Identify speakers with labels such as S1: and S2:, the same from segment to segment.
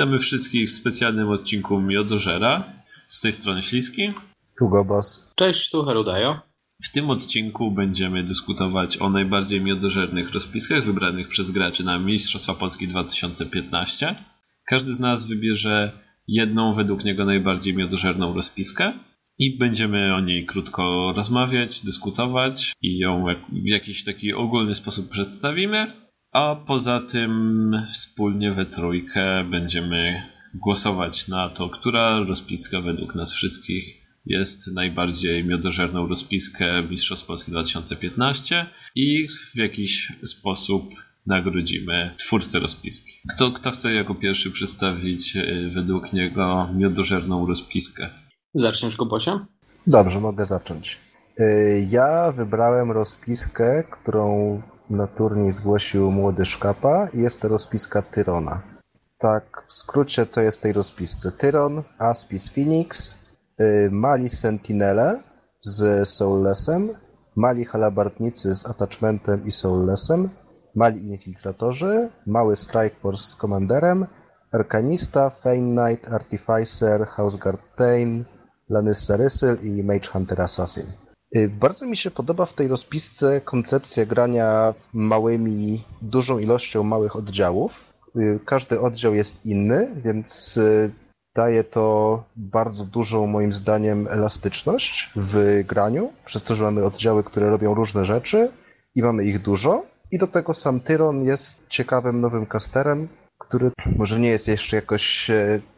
S1: Witamy wszystkich w specjalnym odcinku Miodożera. Z tej strony Śliski.
S2: Tu Gobos.
S3: Cześć, tu Herudajo.
S1: W tym odcinku będziemy dyskutować o najbardziej miodożernych rozpiskach wybranych przez graczy na Mistrzostwa Polski 2015. Każdy z nas wybierze jedną według niego najbardziej miodożerną rozpiskę i będziemy o niej krótko rozmawiać, dyskutować i ją w jakiś taki ogólny sposób przedstawimy. A poza tym wspólnie we trójkę będziemy głosować na to, która rozpiska według nas wszystkich jest najbardziej miodożerną rozpiskę Mistrzostw Polski 2015 i w jakiś sposób nagrodzimy twórcę rozpiski. Kto, kto chce jako pierwszy przedstawić y, według niego miodożerną rozpiskę?
S3: Zaczniesz go, Bosia?
S2: Dobrze, mogę zacząć. Y, ja wybrałem rozpiskę, którą na turniej zgłosił młody szkapa i jest to rozpiska Tyrona. Tak, w skrócie, co jest w tej rozpisce? Tyron, Aspis Phoenix, y, mali Sentinele z Soullessem, mali halabardnicy z attachmentem i Soullessem, mali infiltratorzy, mały Strike Force z Commanderem, Arkanista, Fein Knight, Artificer, Houseguard Tain, Lanissa Rysyl i Mage Hunter Assassin. Y, bardzo mi się podoba w tej rozpisce koncepcja grania małymi, dużą ilością małych oddziałów. Y, każdy oddział jest inny, więc y, daje to bardzo dużą, moim zdaniem, elastyczność w graniu, przez to, że mamy oddziały, które robią różne rzeczy i mamy ich dużo. I do tego sam Tyron jest ciekawym nowym casterem, który może nie jest jeszcze jakoś,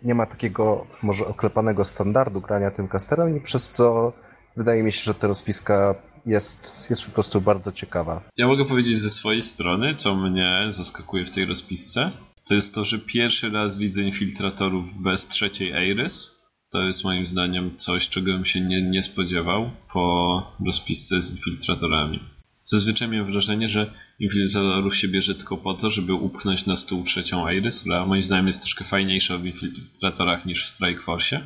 S2: nie ma takiego może oklepanego standardu grania tym casterem, i przez co wydaje mi się, że ta rozpiska jest, jest po prostu bardzo ciekawa.
S1: Ja mogę powiedzieć ze swojej strony, co mnie zaskakuje w tej rozpisce. To jest to, że pierwszy raz widzę infiltratorów bez trzeciej Eiris. To jest moim zdaniem coś, czego bym się nie, nie spodziewał po rozpisce z infiltratorami. Zazwyczaj miałem wrażenie, że infiltratorów się bierze tylko po to, żeby upchnąć na stół trzecią Iris, która moim zdaniem jest troszkę fajniejsza w infiltratorach niż w Strike Force.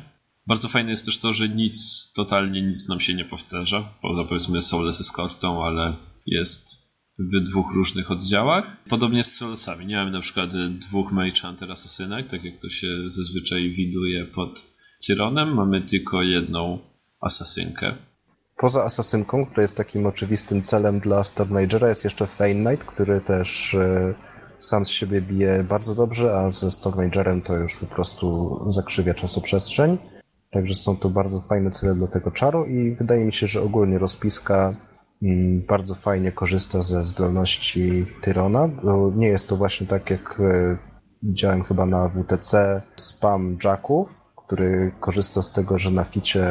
S1: Bardzo fajne jest też to, że nic, totalnie nic nam się nie powtarza, poza powiedzmy Soulless Escortą, ale jest w dwóch różnych oddziałach. Podobnie z Soulsami. Nie mamy na przykład dwóch Mage Hunter Asasynek, tak jak to się zazwyczaj widuje pod Tyronem. Mamy tylko jedną asasynkę.
S2: Poza asasynką, która jest takim oczywistym celem dla Stormagera, jest jeszcze Fein Knight, który też e, sam z siebie bije bardzo dobrze, a ze Stormagerem to już po prostu zakrzywia czasoprzestrzeń. Także są to bardzo fajne cele dla tego czaru i wydaje mi się, że ogólnie rozpiska mm, bardzo fajnie korzysta ze zdolności Tyrona, nie jest to właśnie tak jak e, widziałem chyba na WTC spam Jacków, który korzysta z tego, że na ficie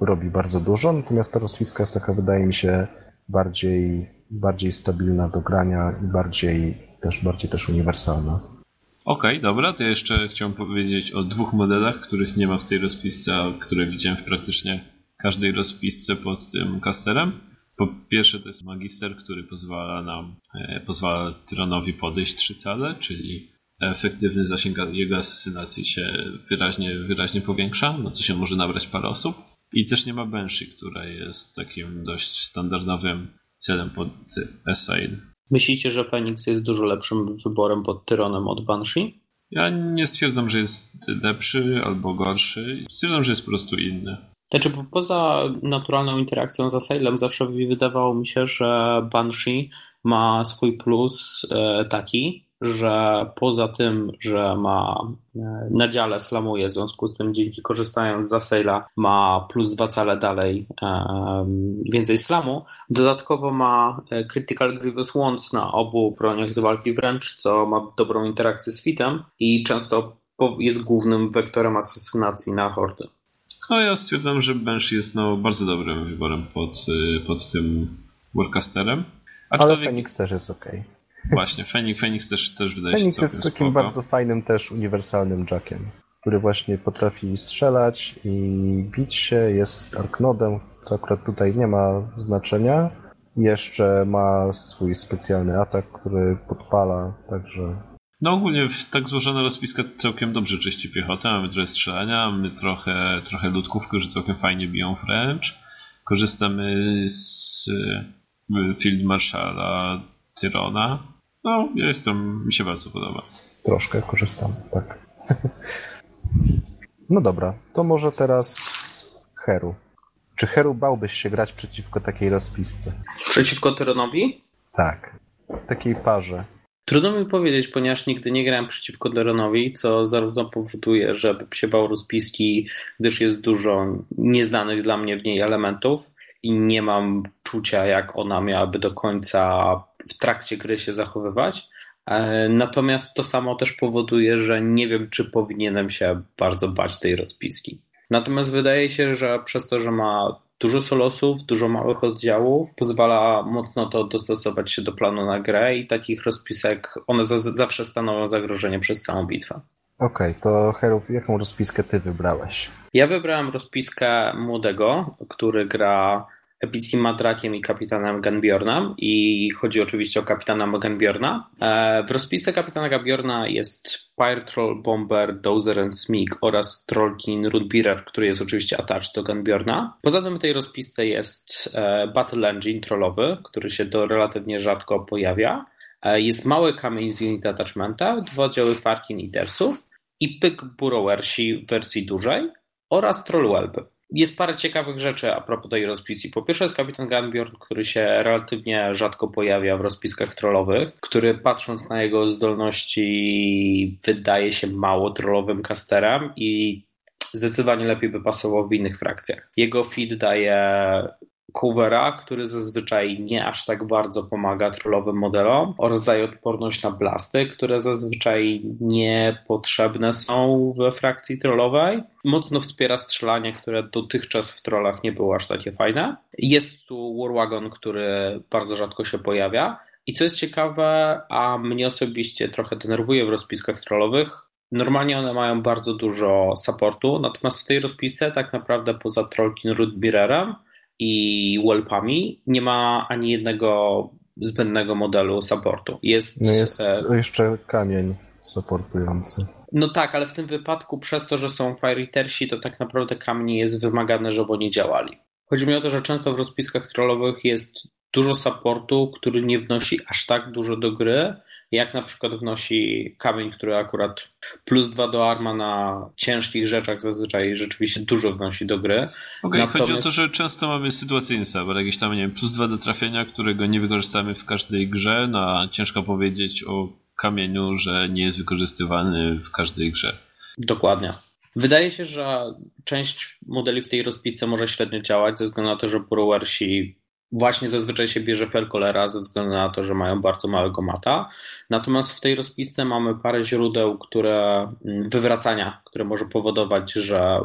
S2: robi bardzo dużo, natomiast ta rozpiska jest taka, wydaje mi się, bardziej, bardziej stabilna do grania i bardziej też, bardziej też uniwersalna.
S1: Okej, okay, dobra, to jeszcze chciałem powiedzieć o dwóch modelach, których nie ma w tej rozpisce, a które widziałem w praktycznie każdej rozpisce pod tym casterem. Po pierwsze to jest magister, który pozwala nam, e, pozwala Tyronowi podejść trzy cale, czyli efektywny zasięg jego asesynacji się wyraźnie, wyraźnie powiększa, na co się może nabrać parę osób. I też nie ma Banshee, która jest takim dość standardowym celem pod Assail.
S3: Myślicie, że Phoenix jest dużo lepszym wyborem pod Tyronem od Banshee?
S1: Ja nie stwierdzam, że jest lepszy albo gorszy. Stwierdzam, że jest po prostu inny.
S3: Znaczy, poza naturalną interakcją z Asylem, zawsze wydawało mi się, że Banshee ma swój plus e, taki, że poza tym, że ma e, na dziale slamuje, w związku z tym dzięki korzystając z Assaila ma plus dwa cale dalej e, więcej slamu, dodatkowo ma e, Critical Grievous Wands na obu broniach do walki wręcz, co ma dobrą interakcję z fitem i często jest głównym wektorem asesynacji na hordy.
S1: No ja stwierdzam, że Bench jest no, bardzo dobrym wyborem pod, pod tym Warcasterem.
S2: Aczkolwiek... Ale Phoenix też jest ok.
S1: Właśnie, Phoenix, Phoenix też, też wydaje
S2: Phoenix
S1: się
S2: Phoenix jest takim
S1: spoko.
S2: bardzo fajnym też uniwersalnym jackiem, który właśnie potrafi strzelać i bić się, jest arknodem, co akurat tutaj nie ma znaczenia. Jeszcze ma swój specjalny atak, który podpala, także...
S1: No ogólnie w tak złożona rozpiska całkiem dobrze czyści piechotę. Mamy trochę strzelania, mamy trochę, trochę ludków, którzy całkiem fajnie biją wręcz. Korzystamy z y, Field Marszala Tyrona. No, ja jestem, mi się bardzo podoba.
S2: Troszkę korzystam, tak. No dobra, to może teraz Heru. Czy Heru bałbyś się grać przeciwko takiej rozpisce?
S3: Przeciwko Tyronowi?
S2: Tak. Takiej parze.
S3: Trudno mi powiedzieć, ponieważ nigdy nie grałem przeciwko Tyronowi, co zarówno powoduje, że się bał rozpiski, gdyż jest dużo nieznanych dla mnie w niej elementów i nie mam czucia, jak ona miałaby do końca w trakcie gry się zachowywać. E, natomiast to samo też powoduje, że nie wiem, czy powinienem się bardzo bać tej rozpiski. Natomiast wydaje się, że przez to, że ma dużo solosów, dużo małych oddziałów, pozwala mocno to dostosować się do planu na grę i takich rozpisek, one zawsze stanowią zagrożenie przez całą bitwę.
S2: Okej, okay, to Herów, jaką rozpiskę ty wybrałeś?
S3: Ja wybrałem rozpiskę młodego, który gra epickim matrakiem i kapitanem Gunbjorna i chodzi oczywiście o kapitana Gunbjorna. E, w rozpisce kapitana Gunbjorna jest Pyre Troll, Bomber, Dozer and Smig oraz Trollkin Rootbearer, który jest oczywiście attached do Gunbjorna. Poza tym w tej rozpisce jest e, Battle Engine trollowy, który się to relatywnie rzadko pojawia. E, jest mały kamień z unit attachmenta, dwa oddziały Farkin i Tersów i pyk Burrowersi w wersji dużej oraz Trollwelby. Jest parę ciekawych rzeczy a propos tej rozpiski. Po pierwsze jest kapitan Gunbjorn, który się relatywnie rzadko pojawia w rozpiskach trollowych, który patrząc na jego zdolności wydaje się mało trollowym casterem i zdecydowanie lepiej by pasował w innych frakcjach. Jego feed daje Coovera, który zazwyczaj nie aż tak bardzo pomaga trollowym modelom oraz daje odporność na blasty, które zazwyczaj niepotrzebne są we frakcji trollowej. Mocno wspiera strzelanie, które dotychczas w trollach nie było aż takie fajne. Jest tu Warwagon, który bardzo rzadko się pojawia. I co jest ciekawe, a mnie osobiście trochę denerwuje w rozpiskach trollowych, Normalnie one mają bardzo dużo supportu, natomiast w tej rozpisce tak naprawdę poza Trollkin Rootbearerem i whelpami nie ma ani jednego zbędnego modelu supportu.
S2: Jest, no jest e... jeszcze kamień supportujący.
S3: No tak, ale w tym wypadku przez to, że są Fire Eatersi, to tak naprawdę kamień jest wymagane, żeby oni działali. Chodzi mi o to, że często w rozpiskach trollowych jest dużo supportu, który nie wnosi aż tak dużo do gry, jak na przykład wnosi kamień, który akurat plus dwa do arma na ciężkich rzeczach zazwyczaj rzeczywiście dużo wnosi do gry.
S1: Okay, Natomiast... chodzi o to, że często mamy sytuacyjny serwer, jakieś tam, nie wiem, plus dwa do trafienia, którego nie wykorzystamy w każdej grze, no a ciężko powiedzieć o kamieniu, że nie jest wykorzystywany w każdej grze.
S3: Dokładnie. Wydaje się, że część modeli w tej rozpisce może średnio działać, ze względu na to, że Brewersi właśnie zazwyczaj się bierze Felkolera ze względu na to, że mają bardzo małego mata. Natomiast w tej rozpisce mamy parę źródeł, które mm, wywracania, które może powodować, że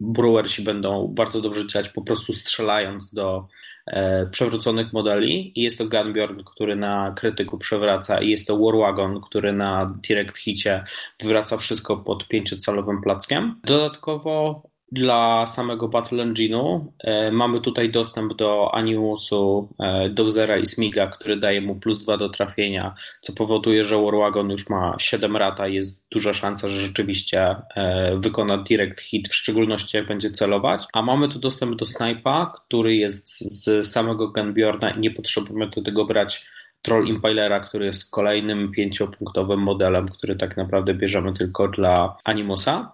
S3: Brewersi będą bardzo dobrze działać po prostu strzelając do e, przewróconych modeli. I jest to Gunbjorn, który na krytyku przewraca i jest to Warwagon, który na direct hicie wywraca wszystko pod 5-calowym plackiem. Dodatkowo dla samego Battle Engine'u e, mamy tutaj dostęp do Animusu, e, Dozera i Smiga, który daje mu plus 2 do trafienia, co powoduje, że Warwagon już ma 7 rata i jest duża szansa, że rzeczywiście e, wykona direct hit, w szczególności jak będzie celować. A mamy tu dostęp do Snipa, który jest z samego Gunbjorna i nie potrzebujemy do tego brać Troll Impilera, który jest kolejnym pięciopunktowym modelem, który tak naprawdę bierzemy tylko dla Animusa.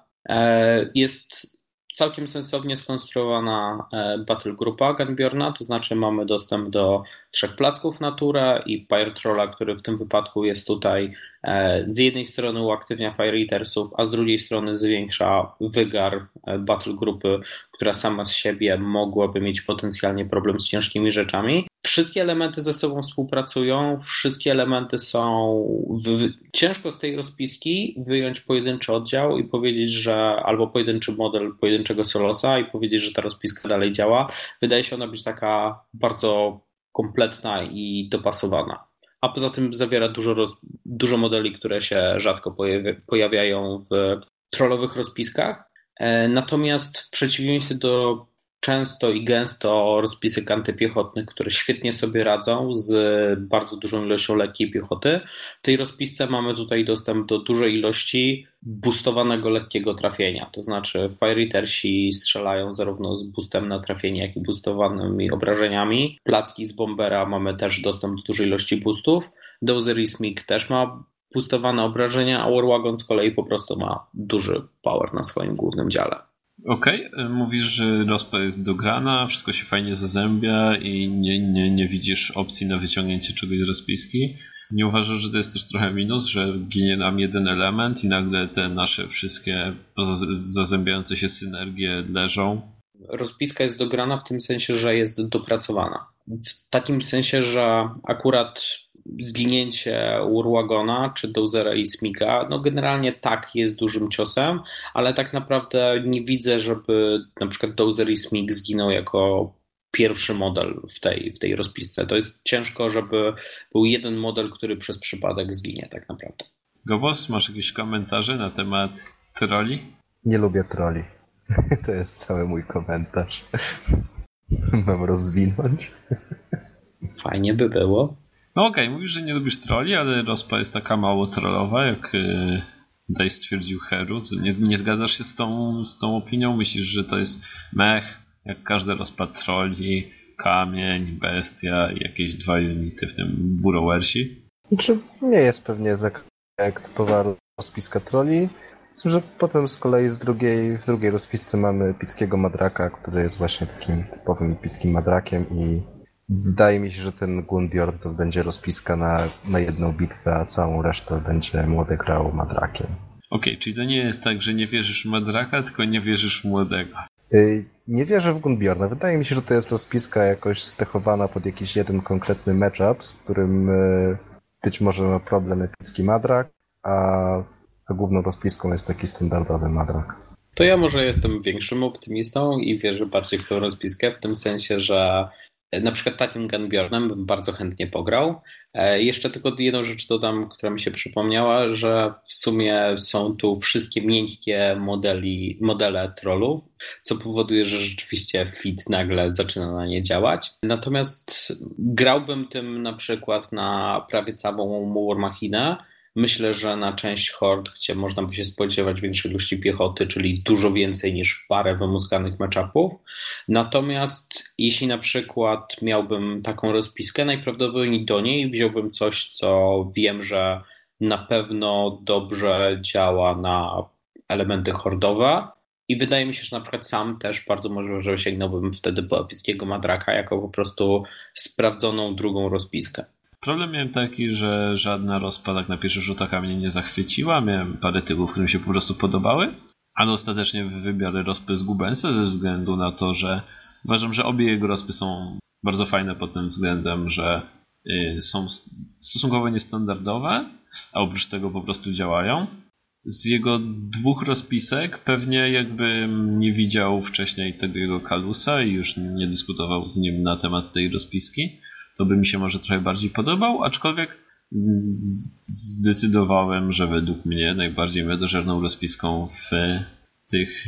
S3: Jest całkiem sensownie skonstruowana e, battle grupa Gunbjorna, to znaczy mamy dostęp do trzech placków naturę i Fire Trolla, który w tym wypadku jest tutaj e, z jednej strony uaktywnia Fire Eatersów, a z drugiej strony zwiększa wygar e, battle grupy, która sama z siebie mogłaby mieć potencjalnie problem z ciężkimi rzeczami. Wszystkie elementy ze sobą współpracują, wszystkie elementy są. W... Ciężko z tej rozpiski wyjąć pojedynczy oddział i powiedzieć, że albo pojedynczy model pojedynczego solosa i powiedzieć, że ta rozpiska dalej działa. Wydaje się ona być taka bardzo kompletna i dopasowana. A poza tym zawiera dużo, roz... dużo modeli, które się rzadko pojawiają w trollowych rozpiskach. E, natomiast w przeciwieństwie do często i gęsto rozpisek antypiechotnych, które świetnie sobie radzą z bardzo dużą ilością lekkiej piechoty. W tej rozpisce mamy tutaj dostęp do dużej ilości boostowanego lekkiego trafienia, to znaczy Fire strzelają zarówno z boostem na trafienie, jak i boostowanymi obrażeniami. Placki z Bombera mamy też dostęp do dużej ilości boostów. Dozer i Smig też ma boostowane obrażenia, a Warwagon z kolei po prostu ma duży power na swoim głównym dziale.
S1: Okej, okay. mówisz, że rozpa jest dograna, wszystko się fajnie zazębia i nie, nie, nie widzisz opcji na wyciągnięcie czegoś z rozpiski. Nie uważasz, że to jest też trochę minus, że ginie nam jeden element i nagle te nasze wszystkie zazębiające się synergie leżą?
S3: Rozpiska jest dograna w tym sensie, że jest dopracowana. W takim sensie, że akurat zginięcie Urwagona czy Dozera i Smiga, no generalnie tak jest dużym ciosem, ale tak naprawdę nie widzę, żeby na przykład Dozer i Smig zginął jako pierwszy model w tej, w tej rozpisce. To jest ciężko, żeby był jeden model, który przez przypadek zginie tak naprawdę.
S1: Gobos, masz jakieś komentarze na temat troli?
S2: Nie lubię troli. To jest cały mój komentarz. Mam rozwinąć.
S3: Fajnie by było.
S1: No okej, okay, mówisz, że nie lubisz troli, ale rozpa jest taka mało trollowa, jak yy, stwierdził Heru. Nie, nie zgadzasz się z tą, z tą opinią? Myślisz, że to jest mech, jak każdy rozpad troli, kamień, bestia i jakieś dwa unity, w tym Burrowersi?
S2: Znaczy, nie jest pewnie tak jak typowa rozpiska troli. Myślę, że potem z kolei z drugiej, w drugiej rozpisce mamy epickiego madraka, który jest właśnie takim typowym epickim madrakiem i wydaje mi się, że ten Gunbjorn to będzie rozpiska na, na jedną bitwę, a całą resztę będzie młody grał madrakiem.
S1: Okej, okay, czyli to nie jest tak, że nie wierzysz w madraka, tylko nie wierzysz młodego.
S2: Y, nie wierzę w Gunbjorna. Wydaje mi się, że to jest rozpiska jakoś stechowana pod jakiś jeden konkretny matchup, z którym y, być może ma problem epicki Madrak, a, a główną rozpiską jest taki standardowy Madrak.
S3: To ja może jestem większym optymistą i wierzę bardziej w tą rozpiskę, w tym sensie, że na przykład takim Gunbjornem bym bardzo chętnie pograł. E, jeszcze tylko jedną rzecz dodam, która mi się przypomniała, że w sumie są tu wszystkie miękkie modeli, modele trollów, co powoduje, że rzeczywiście fit nagle zaczyna na nie działać. Natomiast grałbym tym na przykład na prawie całą War Machinę, Myślę, że na część hord, gdzie można by się spodziewać większej ilości piechoty, czyli dużo więcej niż parę wymuskanych matchupów. Natomiast jeśli na przykład miałbym taką rozpiskę, najprawdopodobniej do niej wziąłbym coś, co wiem, że na pewno dobrze działa na elementy hordowe. I wydaje mi się, że na przykład sam też bardzo możliwe, że sięgnąłbym wtedy po epickiego Madraka jako po prostu sprawdzoną drugą rozpiskę.
S1: Problem miałem taki, że żadna rozpa tak na pierwszy rzut oka mnie nie zachwyciła. Miałem parę typów, które mi się po prostu podobały, ale ostatecznie wybiorę rozpy z Gubensa ze względu na to, że uważam, że obie jego rozpy są bardzo fajne pod tym względem, że y, są stosunkowo niestandardowe, a oprócz tego po prostu działają. Z jego dwóch rozpisek pewnie jakbym nie widział wcześniej tego jego kalusa i już nie dyskutował z nim na temat tej rozpiski, to by mi się może trochę bardziej podobał, aczkolwiek zdecydowałem, że według mnie najbardziej miodożerną rozpiską w tych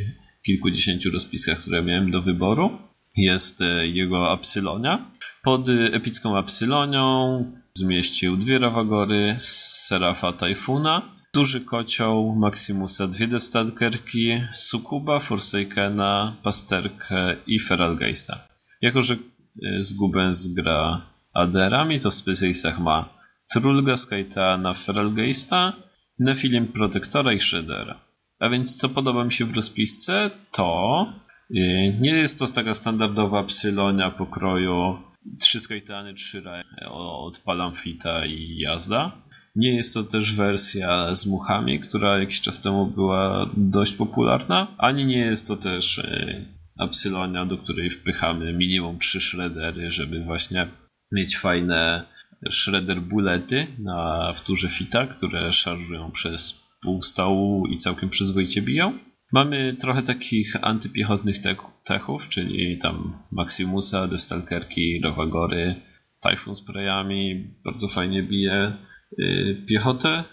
S1: kilkudziesięciu rozpiskach, które miałem do wyboru, jest e, jego Apsylonia. Pod epicką Apsylonią zmieścił dwie Rawagory, Serafa Tajfuna, duży kocioł, Maximusa, dwie Destalkerki, Sukuba, Forsakena, Pasterkę i Feralgeista. Jako, że e, Zgubens gra Aderami to specjalistach ma Trulga, Skytana, Feralgeista, Nephilim Protektora i Shreddera. A więc co podoba mi się w rozpisce, to y, nie jest to taka standardowa psylonia pokroju trzy Skytany, trzy od Palamfita i jazda. Nie jest to też wersja z muchami, która jakiś czas temu była dość popularna, ani nie jest to też y, Apsylonia, do której wpychamy minimum trzy shreddery, żeby właśnie mieć fajne shredder bulety na wtórze fita, które szarżują przez pół stołu i całkiem przyzwoicie biją. Mamy trochę takich antypiechotnych techów, czyli tam Maximusa, Destalkerki, Rowagory, Typhoon sprayami, bardzo fajnie bije y, piechotę,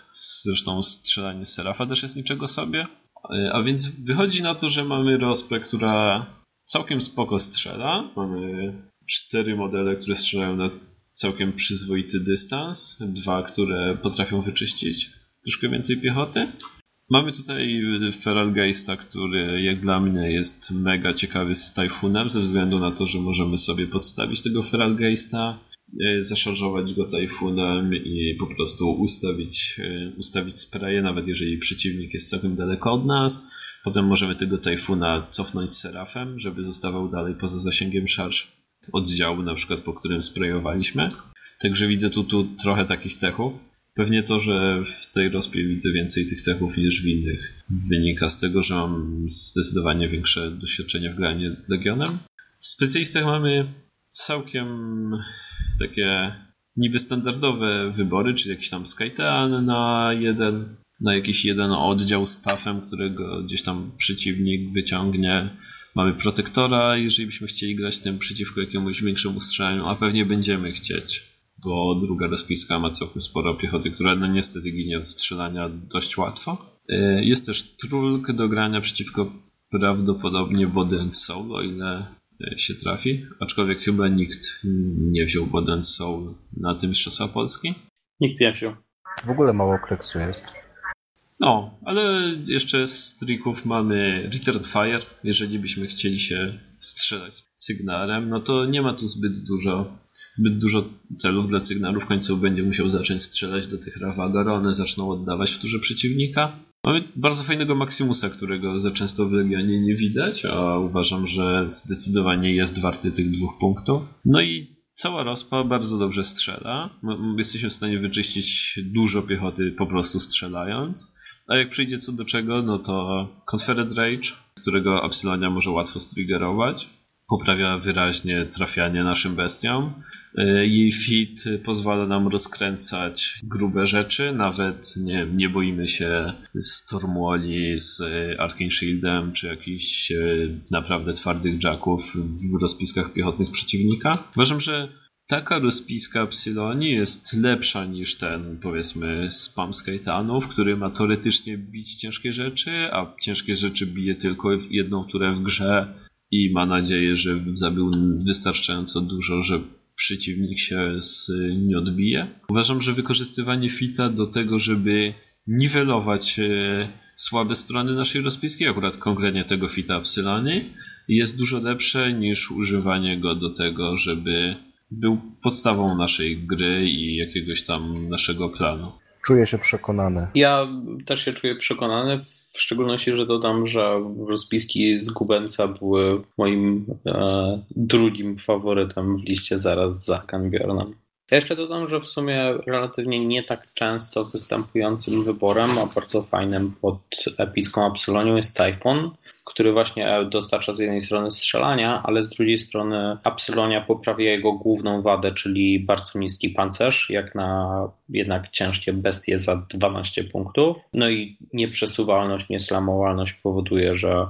S1: zresztą strzelanie z Serafa też jest niczego sobie. Y, a więc wychodzi na to, że mamy rozpę, która całkiem spoko strzela. Mamy cztery modele, które strzelają na całkiem przyzwoity dystans, dwa, które potrafią wyczyścić troszkę więcej piechoty. Mamy tutaj Feralgeista, który jak dla mnie jest mega ciekawy z Tajfunem, ze względu na to, że możemy sobie podstawić tego Feralgeista, e, zaszarżować go Tajfunem i po prostu ustawić, e, ustawić spraye, nawet jeżeli przeciwnik jest całkiem daleko od nas. Potem możemy tego Tajfuna cofnąć Serafem, żeby zostawał dalej poza zasięgiem szarż oddziału, na przykład po którym sprayowaliśmy. Także widzę tu, tu trochę takich techów. Pewnie to, że w tej rozpie widzę więcej tych techów niż w innych, wynika z tego, że mam zdecydowanie większe doświadczenie w graniu Legionem. W specjalistach mamy całkiem takie niby standardowe wybory, czyli jakiś tam Skytean na jeden, na jakiś jeden oddział staffem, którego gdzieś tam przeciwnik wyciągnie. Mamy protektora, jeżeli byśmy chcieli grać tym przeciwko jakiemuś większemu strzelaniu, a pewnie będziemy chcieć bo druga rozpiska ma całkiem sporo piechoty, która no niestety ginie od strzelania dość łatwo. E, jest też trulk do grania przeciwko prawdopodobnie Body and Soul, o ile e, się trafi, aczkolwiek chyba nikt nie wziął Body and Soul na tym Mistrzostwa Polski.
S3: Nikt nie wziął.
S2: W ogóle mało kreksu jest.
S1: No, ale jeszcze z trików mamy Return Fire. Jeżeli byśmy chcieli się strzelać sygnałem, no to nie ma tu zbyt dużo zbyt dużo celów dla sygnału. W końcu będzie musiał zacząć strzelać do tych Ravagor, one zaczną oddawać w turze przeciwnika. Mamy bardzo fajnego Maximusa, którego za często w Legionie nie widać, a uważam, że zdecydowanie jest warty tych dwóch punktów. No i cała rozpa bardzo dobrze strzela. Jesteśmy w stanie wyczyścić dużo piechoty po prostu strzelając. A jak przyjdzie co do czego, no to Confederate Rage, którego Absylonia może łatwo striggerować poprawia wyraźnie trafianie naszym bestiom. E, jej fit pozwala nam rozkręcać grube rzeczy, nawet nie, nie boimy się Stormwalli z Arcane Shieldem czy jakichś e, naprawdę twardych jacków w rozpiskach piechotnych przeciwnika. Uważam, że taka rozpiska Psylonii jest lepsza niż ten, powiedzmy, spam z który ma teoretycznie bić ciężkie rzeczy, a ciężkie rzeczy bije tylko jedną turę w grze i ma nadzieję, że zabił wystarczająco dużo, że przeciwnik się z, nie odbije. Uważam, że wykorzystywanie fita do tego, żeby niwelować e, słabe strony naszej rozpiski, akurat konkretnie tego fita Apsylony, jest dużo lepsze niż używanie go do tego, żeby był podstawą naszej gry i jakiegoś tam naszego planu.
S2: Czuję się przekonany.
S3: Ja też się czuję przekonany, w szczególności, że dodam, że rozpiski z Gubenca były moim e, drugim faworytem w liście zaraz za Kanbjornem. Ja jeszcze dodam, że w sumie relatywnie nie tak często występującym wyborem, a bardzo fajnym pod epicką Absolonią jest Typhon, który właśnie dostarcza z jednej strony strzelania, ale z drugiej strony Absolonia poprawia jego główną wadę, czyli bardzo niski pancerz, jak na jednak ciężkie bestie za 12 punktów. No i nieprzesuwalność, nieslamowalność powoduje, że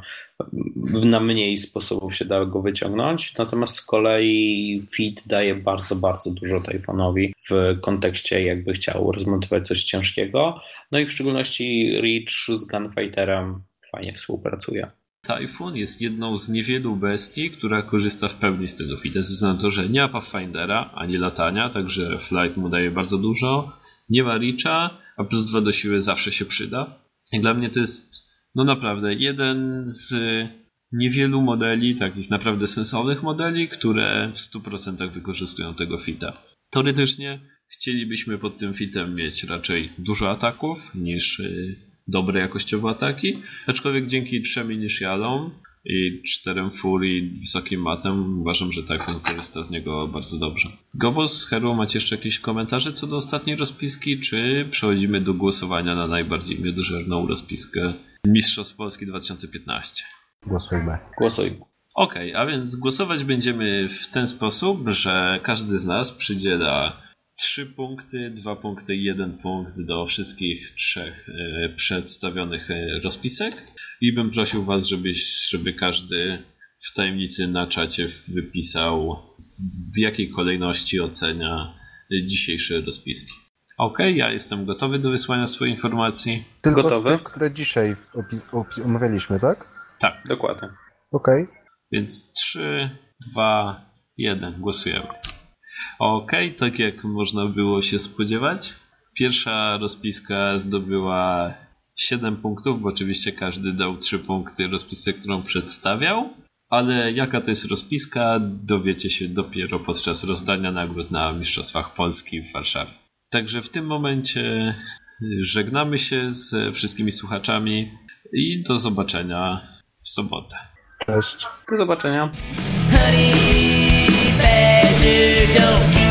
S3: na mniej sposobów się da go wyciągnąć. Natomiast z kolei Fit daje bardzo, bardzo dużo Typhonowi w kontekście jakby chciał rozmontować coś ciężkiego. No i w szczególności Reach z Gunfighterem fajnie współpracuje.
S1: Typhoon jest jedną z niewielu bestii, która korzysta w pełni z tego fita, ze względu na to, że nie ma Pathfindera ani latania, także flight mu daje bardzo dużo. Nie ma Reacha, a plus dwa do siły zawsze się przyda. I dla mnie to jest no naprawdę, jeden z niewielu modeli, takich naprawdę sensownych modeli, które w 100% wykorzystują tego fita. Teoretycznie chcielibyśmy pod tym fitem mieć raczej dużo ataków niż y, dobre jakościowe ataki, aczkolwiek dzięki trzem inicjalom i czterem furii wysokim matem uważam, że Typhoon korzysta z niego bardzo dobrze. Gobos, Hero, macie jeszcze jakieś komentarze co do ostatniej rozpiski, czy przechodzimy do głosowania na najbardziej miodożerną rozpiskę Mistrzostw Polski 2015?
S2: Głosujmy.
S3: Głosujmy.
S1: Ok, a więc głosować będziemy w ten sposób, że każdy z nas przydziela 3 punkty, 2 punkty i 1 punkt do wszystkich trzech e, przedstawionych e, rozpisek i bym prosił Was, żebyś, żeby każdy w tajemnicy na czacie wypisał w jakiej kolejności ocenia dzisiejsze rozpiski. Ok, ja jestem gotowy do wysłania swojej informacji.
S2: Tylko
S3: Gotowe?
S2: z tych, które dzisiaj omawialiśmy, tak?
S1: Tak.
S3: Dokładnie.
S2: Ok.
S1: Więc 3, 2, 1. Głosujemy. Ok, tak jak można było się spodziewać. Pierwsza rozpiska zdobyła 7 punktów, bo oczywiście każdy dał 3 punkty rozpisce, którą przedstawiał. Ale jaka to jest rozpiska, dowiecie się dopiero podczas rozdania nagród na Mistrzostwach Polski w Warszawie. Także w tym momencie żegnamy się z wszystkimi słuchaczami i do zobaczenia w sobotę.
S2: Cześć.
S3: Do zobaczenia.
S4: bad you don't